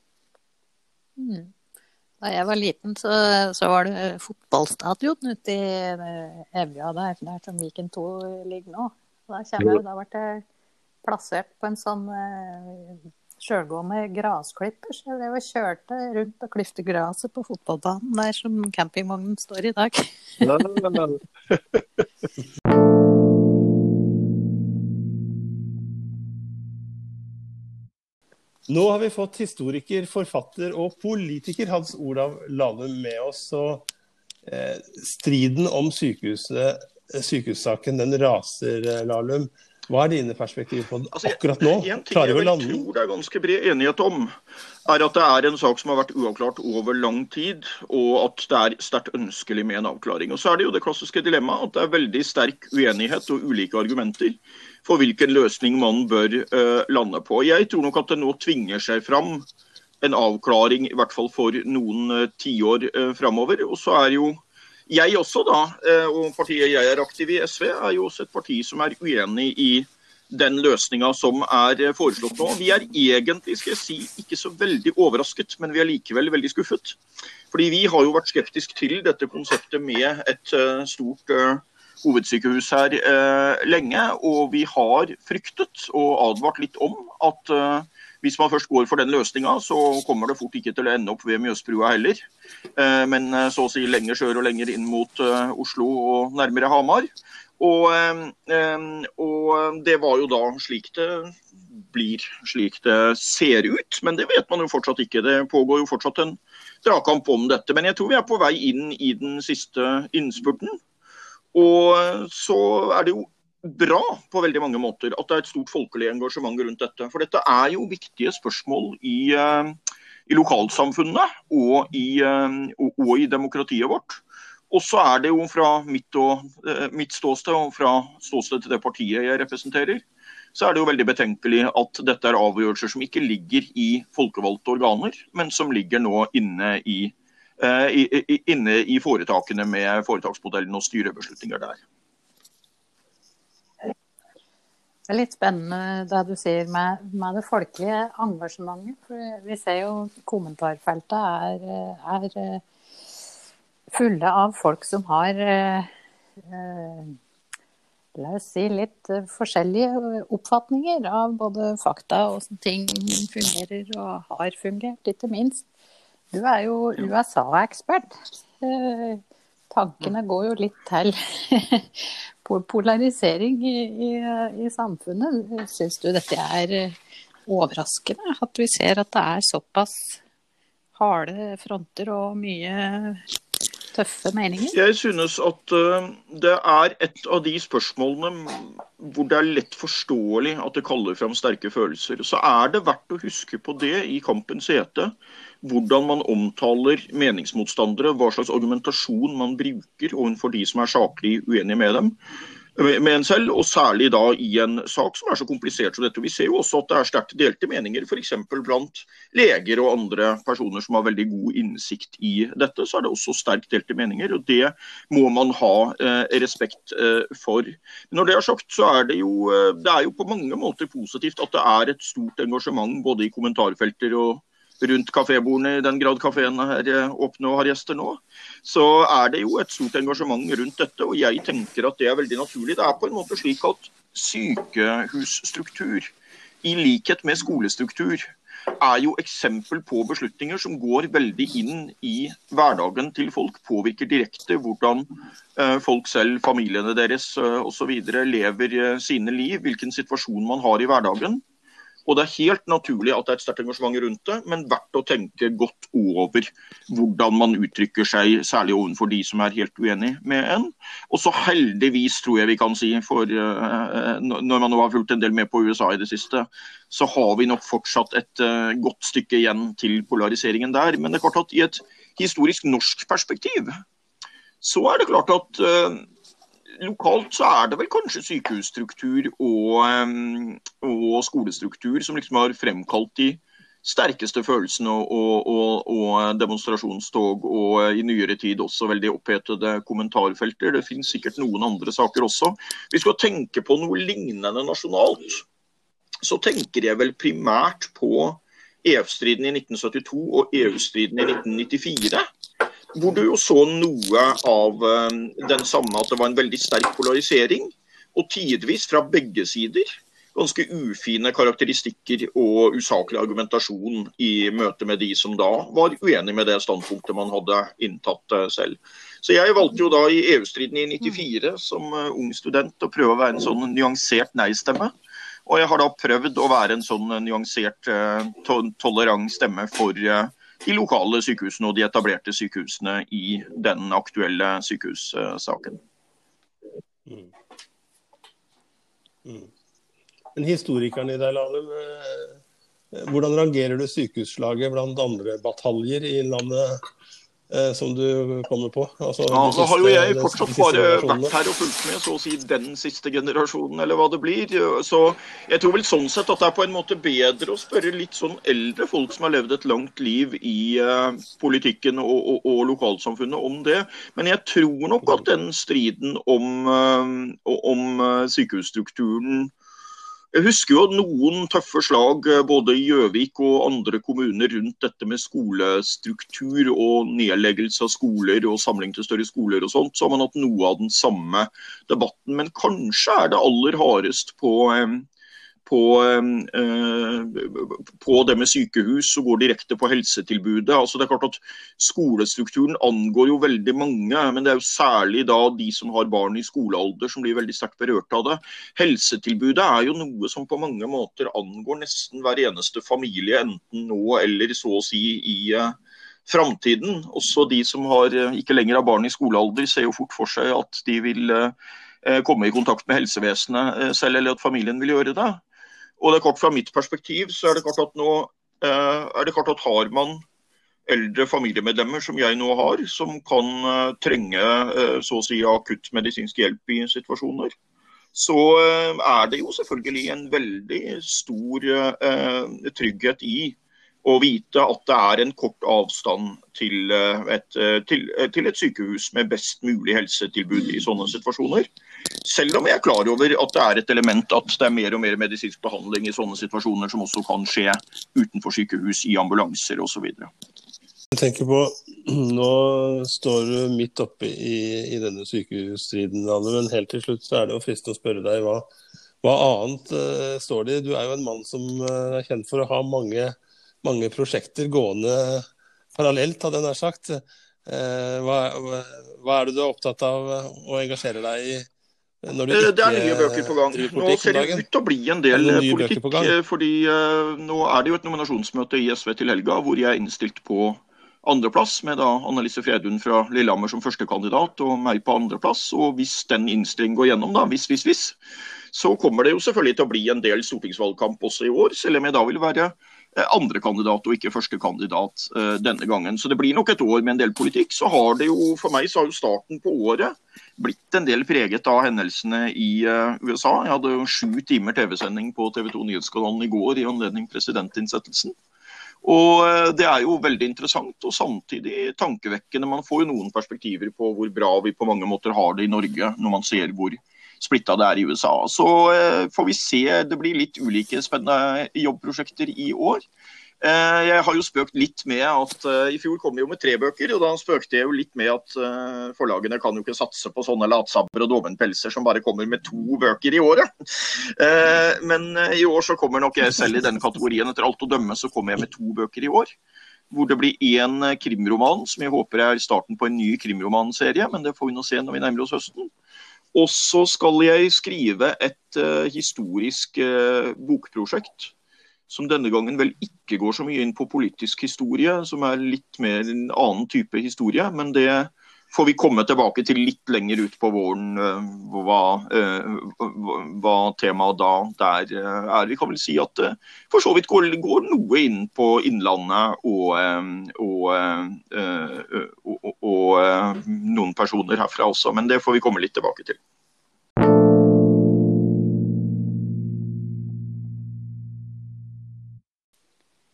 Speaker 2: Mm. Da jeg var liten, så, så var det fotballstadion ute i eh, Evja der, der som Viken 2 ligger nå. Da, kommer, da ble jeg plassert på en sånn sjølgående grasklipper. Så jeg drev og kjørte rundt og klyfte gresset på fotballbanen der som campingvognen står i dag. [LAUGHS]
Speaker 1: Nå har vi fått historiker, forfatter og politiker Hans Olav Lahlum med oss. Og eh, striden om sykehussaken den raser, eh, Lahlum. Hva er dine perspektiver på det altså, akkurat nå?
Speaker 5: En ting jeg vel tror det er ganske bred enighet om, er at det er en sak som har vært uavklart over lang tid, og at det er sterkt ønskelig med en avklaring. Og Så er det jo det klassiske dilemmaet at det er veldig sterk uenighet og ulike argumenter for hvilken løsning man bør uh, lande på. Jeg tror nok at det nå tvinger seg fram en avklaring, i hvert fall for noen uh, tiår uh, framover. Og så er jo jeg også, da, eh, og partiet jeg er aktiv i, SV, er jo også et parti som er uenig i den løsninga som er eh, foreslått nå. Vi er egentlig skal jeg si, ikke så veldig overrasket, men vi er likevel veldig skuffet. Fordi Vi har jo vært skeptisk til dette konseptet med et uh, stort hovedsykehus her lenge. Og vi har fryktet og advart litt om at hvis man først går for den løsninga, så kommer det fort ikke til å ende opp ved Mjøsbrua heller. Eh, men eh, så å si lenger sør og lenger inn mot eh, Oslo og nærmere Hamar. Og, og det var jo da slik det blir, slik det ser ut. Men det vet man jo fortsatt ikke. Det pågår jo fortsatt en dragkamp om dette. Men jeg tror vi er på vei inn i den siste innspurten. Og så er det jo bra på veldig mange måter at det er et stort folkelig engasjement rundt dette. For dette er jo viktige spørsmål i, uh, i lokalsamfunnene og i, uh, og, og i, demokratiet vårt. Og så er det jo fra mitt, og, uh, mitt ståsted og fra ståstedet til det partiet jeg representerer, så er det jo veldig betenkelig at dette er avgjørelser som ikke ligger i folkevalgte organer, men som ligger nå inne i, inne i foretakene med foretaksmodellen og styrebeslutninger der.
Speaker 2: Det er litt spennende det du sier med, med, det folkelige engasjementet. For vi ser jo kommentarfeltet er, er fulle av folk som har eh, La oss si litt forskjellige oppfatninger av både fakta og hvordan ting fungerer og har fungert, ikke minst. Du er jo USA-ekspert. Eh, tankene går jo litt til [LAUGHS] polarisering i, i, i samfunnet. Syns du dette er eh, overraskende? At vi ser at det er såpass harde fronter og mye tøffe meninger?
Speaker 5: Jeg synes at uh, det er et av de spørsmålene hvor det er lett forståelig at det kaller fram sterke følelser. Så er det verdt å huske på det i kampens hete hvordan man omtaler meningsmotstandere, hva slags argumentasjon man bruker overfor de som er saklig uenige med dem med en selv, og særlig da i en sak som er så komplisert som dette. Vi ser jo også at det er sterkt delte meninger, f.eks. blant leger og andre personer som har veldig god innsikt i dette. Så er det også sterkt delte meninger, og det må man ha eh, respekt eh, for. Når det er sagt, så er det, jo, eh, det er jo på mange måter positivt at det er et stort engasjement både i kommentarfelter og rundt kafébordene, i den grad kafeene er eh, åpne og har gjester nå, så er det jo et stort engasjement rundt dette. Og jeg tenker at det er veldig naturlig. Det er på en måte slik at sykehusstruktur, i likhet med skolestruktur, er jo eksempel på beslutninger som går veldig inn i hverdagen til folk. Påvirker direkte hvordan eh, folk selv, familiene deres uh, osv. lever sine liv. Hvilken situasjon man har i hverdagen. Og Det er helt naturlig at det er et sterkt engasjement rundt det, men verdt å tenke godt over hvordan man uttrykker seg, særlig overfor de som er helt uenig med en. Og så heldigvis, tror jeg vi kan si, for uh, når man nå har fulgt en del med på USA i det siste, så har vi nok fortsatt et uh, godt stykke igjen til polariseringen der. Men det er klart at i et historisk norsk perspektiv, så er det klart at lokalt så er det vel kanskje sykehusstruktur og, og, skolestruktur som liksom har fremkalt de sterkeste følelsene og, og, og, demonstrasjonstog, og i nyere tid også veldig opphetede kommentarfelter. Det finnes sikkert noen andre saker også. Vi skal tenke på noe lignende nasjonalt. Så tenker jeg vel primært på EF-striden i 1972 og EU-striden i 1994. Hvor du jo så noe av eh, den samme, at det var en veldig sterk polarisering. Og tidvis fra begge sider ganske ufine karakteristikker og usaklig argumentasjon i møte med de som da var uenig med det standpunktet man hadde inntatt eh, selv. Så jeg valgte jo da i EU-striden i 94 som eh, ung student å prøve å være en sånn nyansert nei-stemme. Og jeg har da prøvd å være en sånn nyansert, tolerant stemme for de lokale sykehusene og de etablerte sykehusene i den aktuelle sykehussaken. Mm.
Speaker 1: Mm. Men historikeren i deg, Lahlum, eh, hvordan rangerer du sykehusslaget blant andre bataljer i landet Eh, som du kommer på? Altså,
Speaker 5: ja, da har jo jeg fortsatt bare vært her og fulgt med så å si den siste generasjonen, eller hva det blir. Så jeg tror vel sånn sett at det er på en måte bedre å spørre litt sånn eldre folk som har levd et langt liv i uh, politikken og, og, og, lokalsamfunnet om det. Men jeg tror nok at den striden om, uh, om uh, sykehusstrukturen jeg husker jo noen tøffe slag eh, både i Gjøvik og andre kommuner rundt dette med skolestruktur og nedleggelse av skoler og samling til større skoler og sånt. Så har man hatt noe av den samme debatten. Men kanskje er det aller hardest på eh, på, eh, på, det med sykehus og går direkte på helsetilbudet. Altså det er klart at Skolestrukturen angår jo veldig mange, men det er jo særlig da de som har barn i skolealder som blir veldig sterkt berørt av det. Helsetilbudet er jo noe som på mange måter angår nesten hver eneste familie, enten nå eller så å si i uh, framtiden. Også de som har, uh, ikke lenger har barn i skolealder, ser jo fort for seg at de vil komme i kontakt med helsevesenet selv, eller at familien vil gjøre det. Og det er klart Fra mitt perspektiv så er det klart at nå eh, er det klart at har man eldre familiemedlemmer som jeg nå har, som kan eh, trenge eh, så å si akutt medisinsk hjelp i situasjoner, så er det jo selvfølgelig en veldig stor trygghet i å vite at det er en kort avstand til et, til, til et, sykehus med best mulig helsetilbud i sånne situasjoner. Selv om jeg er klar over at det er et element at det er mer og mer medisinsk behandling i sånne situasjoner som også kan skje utenfor sykehus, i ambulanser osv.
Speaker 1: Jeg tenker på, [CLEARS THROAT] Nå står du midt oppe i, i denne sykehusstriden, men helt til slutt så er det jo fristende å spørre deg hva, hva annet uh, står det i? Du er jo en mann som uh, er kjent for å ha mange mange prosjekter gående parallelt, hadde jeg nær sagt. Eh, hva, hva, er det du er opptatt av og engasjerer deg i?
Speaker 5: Når du ikke det er nye bøker på gang. Nå ser det ut til å bli en del politikk. fordi uh, Nå er det jo et nominasjonsmøte i SV til helga hvor jeg er innstilt på andreplass, med da Annelise Fredun fra Lillehammer som førstekandidat og meg på andreplass. Og hvis den innstillingen går gjennom, da, hvis, hvis, hvis, så kommer det jo selvfølgelig til å bli en del stortingsvalgkamp også i år. Selv om jeg da vil være Eh, andrekandidat og ikke førstekandidat uh, denne gangen. Så det blir nok et år med en del politikk. Så har det jo, for meg så har jo starten på året blitt en del preget av hendelsene i uh, USA. Jeg hadde jo sju timer TV-sending på TV 2 Nyhetskanalen i går i anledning presidentinnsettelsen. Og Det er jo veldig interessant og samtidig tankevekkende. Man får jo noen perspektiver på hvor bra vi på mange måter har det i Norge, når man ser hvor splitta det er i USA. Så eh, får vi se. Det blir litt ulike spennende jobbprosjekter i år. Eh, jeg har jo spøkt litt med at uh, I fjor kom vi jo med tre bøker, og da spøkte jeg jo litt med at forlagene kan jo ikke satse på sånne latsabber og dovenpelser som bare kommer med to bøker i året. Men i år så kommer nok jeg selv i denne kategorien. Etter alt å dømme så kommer jeg med to bøker i år. Hvor det blir én krimroman, som jeg håper er starten på en ny krimromanserie. Men det får vi nå se når vi nærmer oss høsten. Og så skal jeg skrive et uh, historisk uh, bokprosjekt. Som denne gangen vel ikke går så mye inn på politisk historie, som er litt mer en annen type historie. Men det får vi komme tilbake til litt lenger ut på våren, uh, hva, hva temaet da der er. Vi kan vel si at det for så vidt går, går noe inn på Innlandet og, og, og, og noen personer herfra også, men det får vi komme litt tilbake til.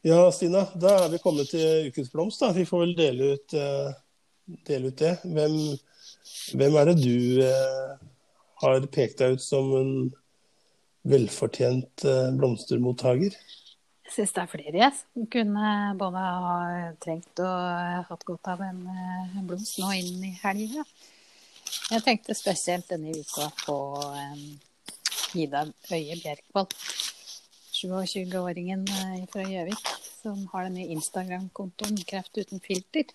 Speaker 1: Ja, Stina, da er vi kommet til ukens blomst. da. Vi får vel dele ut, eh, dele ut det. Hvem, hvem er det du eh, har pekt deg ut som en velfortjent eh, blomstermottaker?
Speaker 2: Jeg syns det er flere jeg, som kunne både ha trengt og hatt godt av en, eh, en blomst nå inn i helga. Jeg tenkte spesielt denne uka på um, Ida Øye Bjerkvold. 27-åringen eh, fra Gjøvik som har denne Instagram-kontoen Kreft uten filter.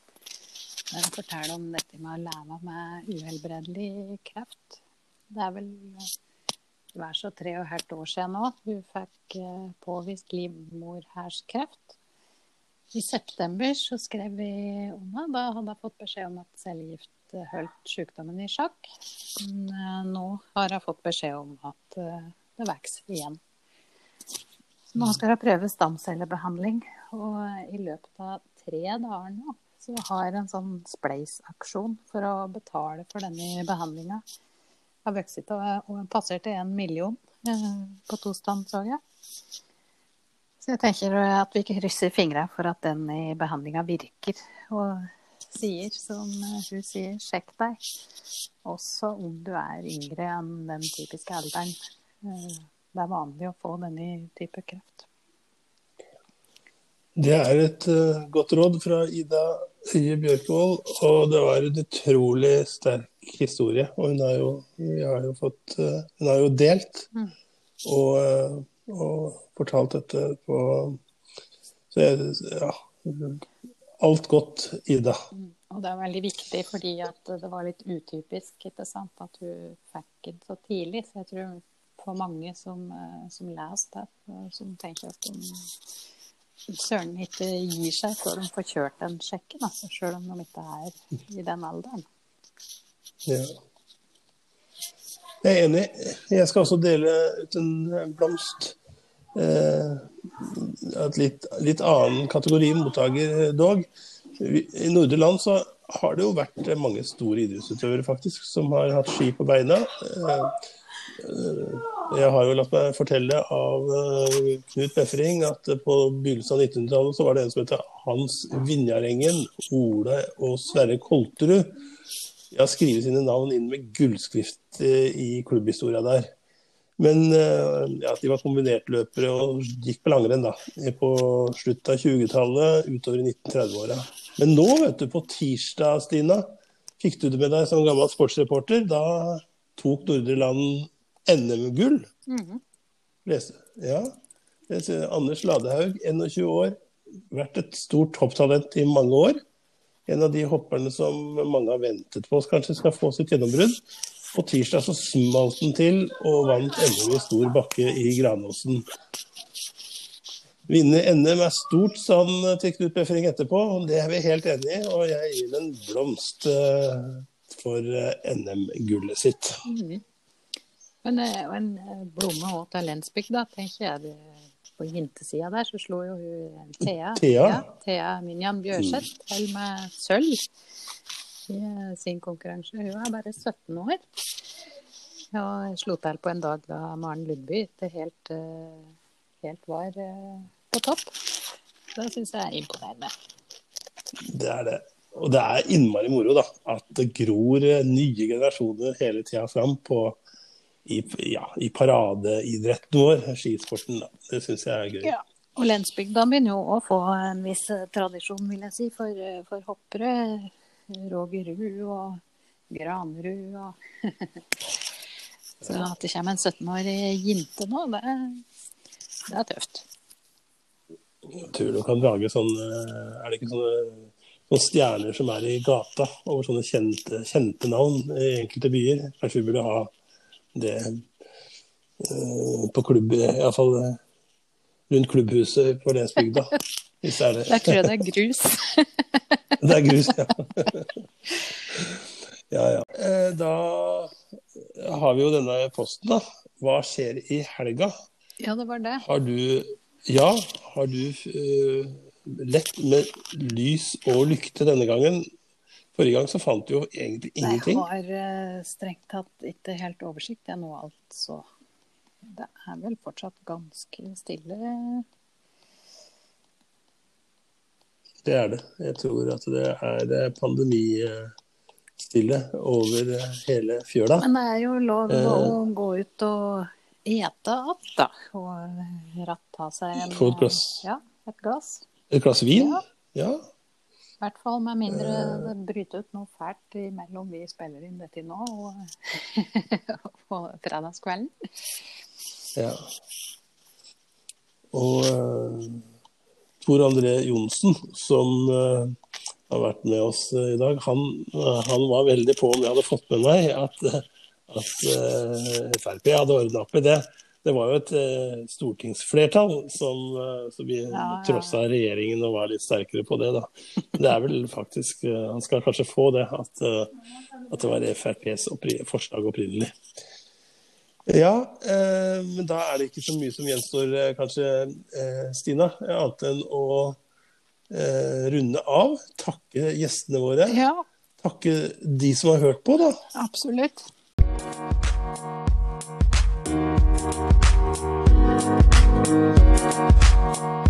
Speaker 2: Der hun forteller om dette med å leve med uhelbredelig kreft. Det er vel hver så tre og et halvt år siden nå hun fikk eh, påvist livmorherskreft. I september så skrev vi om henne. Da hadde hun fått beskjed om at cellegift holdt sykdommen i sjakk. Men eh, nå har hun fått beskjed om at det vokser igjen. Nå skal hun prøve stamcellebehandling, og i løpet av tre dager nå så har en sånn Spleis-aksjon for å betale for denne behandlinga. Har vokst og passerte en million eh, på tostand, så jeg. Så jeg tenker at vi krysser fingra for at den i behandlinga virker. Og sier, som hun sier, sjekk deg. Også om du er yngre enn den typiske alderen. Eh, det er vanlig å få denne type kreft.
Speaker 1: Det er et godt råd fra Ida Øye Bjørkvold, og det var en utrolig sterk historie. Og hun har jo, har jo, fått, uh, hun har jo delt mm. og, uh, og, fortalt dette på Så jeg, ja Alt godt, Ida. Mm.
Speaker 2: Og det er veldig viktig fordi det var litt utypisk ikke sant, at hun fikk det så tidlig. Så jeg tror for mange som, eh, som leser det, som tenker at de søren ikke gir seg før de får kjørt den sjekken, altså, selv om de ikke er i den alderen.
Speaker 1: Ja. Jeg er enig. Jeg skal også dele ut en blomst. Eh, et litt, litt annen kategori mottaker dog. I Nordre Land så har det jo vært mange store idrettsutøvere faktisk, som har hatt ski på beina. Eh, jeg har jo latt meg fortelle av eh, Knut Befring at på begynnelsen av 1900-tallet så var det en som het Hans Vinjarengen, Ole og Sverre Kolterud. Jeg har skrevet sine navn inn med gullskrift eh, i klubbhistoria der. Men eh, ja, de var kombinertløpere og gikk på langrenn da, på slutten av 20-tallet, utover i 1930-åra. Men nå, vet du, på tirsdag, Stina, fikk du det med deg som gammel sportsreporter. Da tok Nordre Land NM-gull. Mm. Ja. Anders Ladehaug, 21 år, vært et stort hopptalent i mange år. En av de hopperne som mange har ventet på kanskje skal få sitt gjennombrudd. På tirsdag så smalt den til og vant NM i stor bakke i Granåsen. Vinne NM er stort, sa han til Knut Befring etterpå. Det er vi helt enig i. Og jeg gir en blomst eh, for eh, NM-gullet sitt. Mm.
Speaker 2: Men eh, og en eh, blomme òg til Lensbygda, tenker jeg. På jentesida der så slo jo hun Thea,
Speaker 1: Thea?
Speaker 2: Ja, Thea Minjan Bjørseth mm. til med sølv i eh, sin konkurranse. Hun er bare 17 år. Og slo til på en dag da Maren Lundby ikke helt, helt var på topp. Det syns jeg er imponerende.
Speaker 1: Det er det. Og det er innmari moro da, at det gror nye generasjoner hele tida fram på i, ja, i paradeidretten vår, skisporten. Da. Det syns jeg er gøy. Ja.
Speaker 2: Og Lensbygda begynner jo å få en viss eh, tradisjon, vil jeg si, for, eh, for hoppere. Roger Ruud og Granerud og [LAUGHS] Så at det kommer en 17-årig jente nå, det, det, er tøft.
Speaker 1: Jeg tror du kan lage sånne Er det ikke sånne, sånne stjerner som er i gata over sånne kjente, kjente navn i enkelte byer? Kanskje vi burde ha det uh, på klubb, iallfall uh, rundt klubbhuset på Lensbygda. [LAUGHS] Hvis det er det.
Speaker 2: Der tror jeg det er grus. [LAUGHS]
Speaker 1: det er grus, ja. [LAUGHS] ja, ja. Eh, da har vi jo denne posten, da. Hva skjer i helga?
Speaker 2: Ja, det var det.
Speaker 1: Har du Ja, har du uh, lett med lys og lykte denne gangen? Forrige gang så fant du jo egentlig ingenting.
Speaker 2: Jeg har uh, strengt tatt ikke helt oversikt jeg nå, altså. Det er vel fortsatt ganske stille.
Speaker 1: Det er det. Jeg tror at det er eh, pandemistille over eh, hele fjøla.
Speaker 2: Men det er jo lov å
Speaker 1: Eh.
Speaker 2: gå ut og ete att, da. Og ratta seg en
Speaker 1: Få et glass.
Speaker 2: Ja, et glass.
Speaker 1: Et glass vin?
Speaker 2: Ja.
Speaker 1: Ja.
Speaker 2: I hvert fall med mindre det bryter ut noe fælt imellom vi spiller inn dette nå og [LAUGHS] på fredagskvelden.
Speaker 1: ja. Og uh, Tor André Johnsen, som uh, har vært med oss uh, i dag, han, eh, han var veldig på om jeg hadde fått med meg at, eh, at eh, Frp hadde ordna opp i det. Det var jo et eh, stortingsflertall som, eh, som vi
Speaker 2: ja.
Speaker 1: trossa regjeringen og var litt sterkere på det. da. Det er vel faktisk eh, Han skal kanskje få det, at, eh, at det var FrPs oppri forslag opprinnelig. Ja, eh, men da er det ikke så mye som gjenstår, eh, kanskje, Stina. Annet enn å eh, runde av. Takke gjestene våre.
Speaker 2: Ja,
Speaker 1: Takke de som har hørt på, da.
Speaker 2: absolutt.
Speaker 6: Thank you.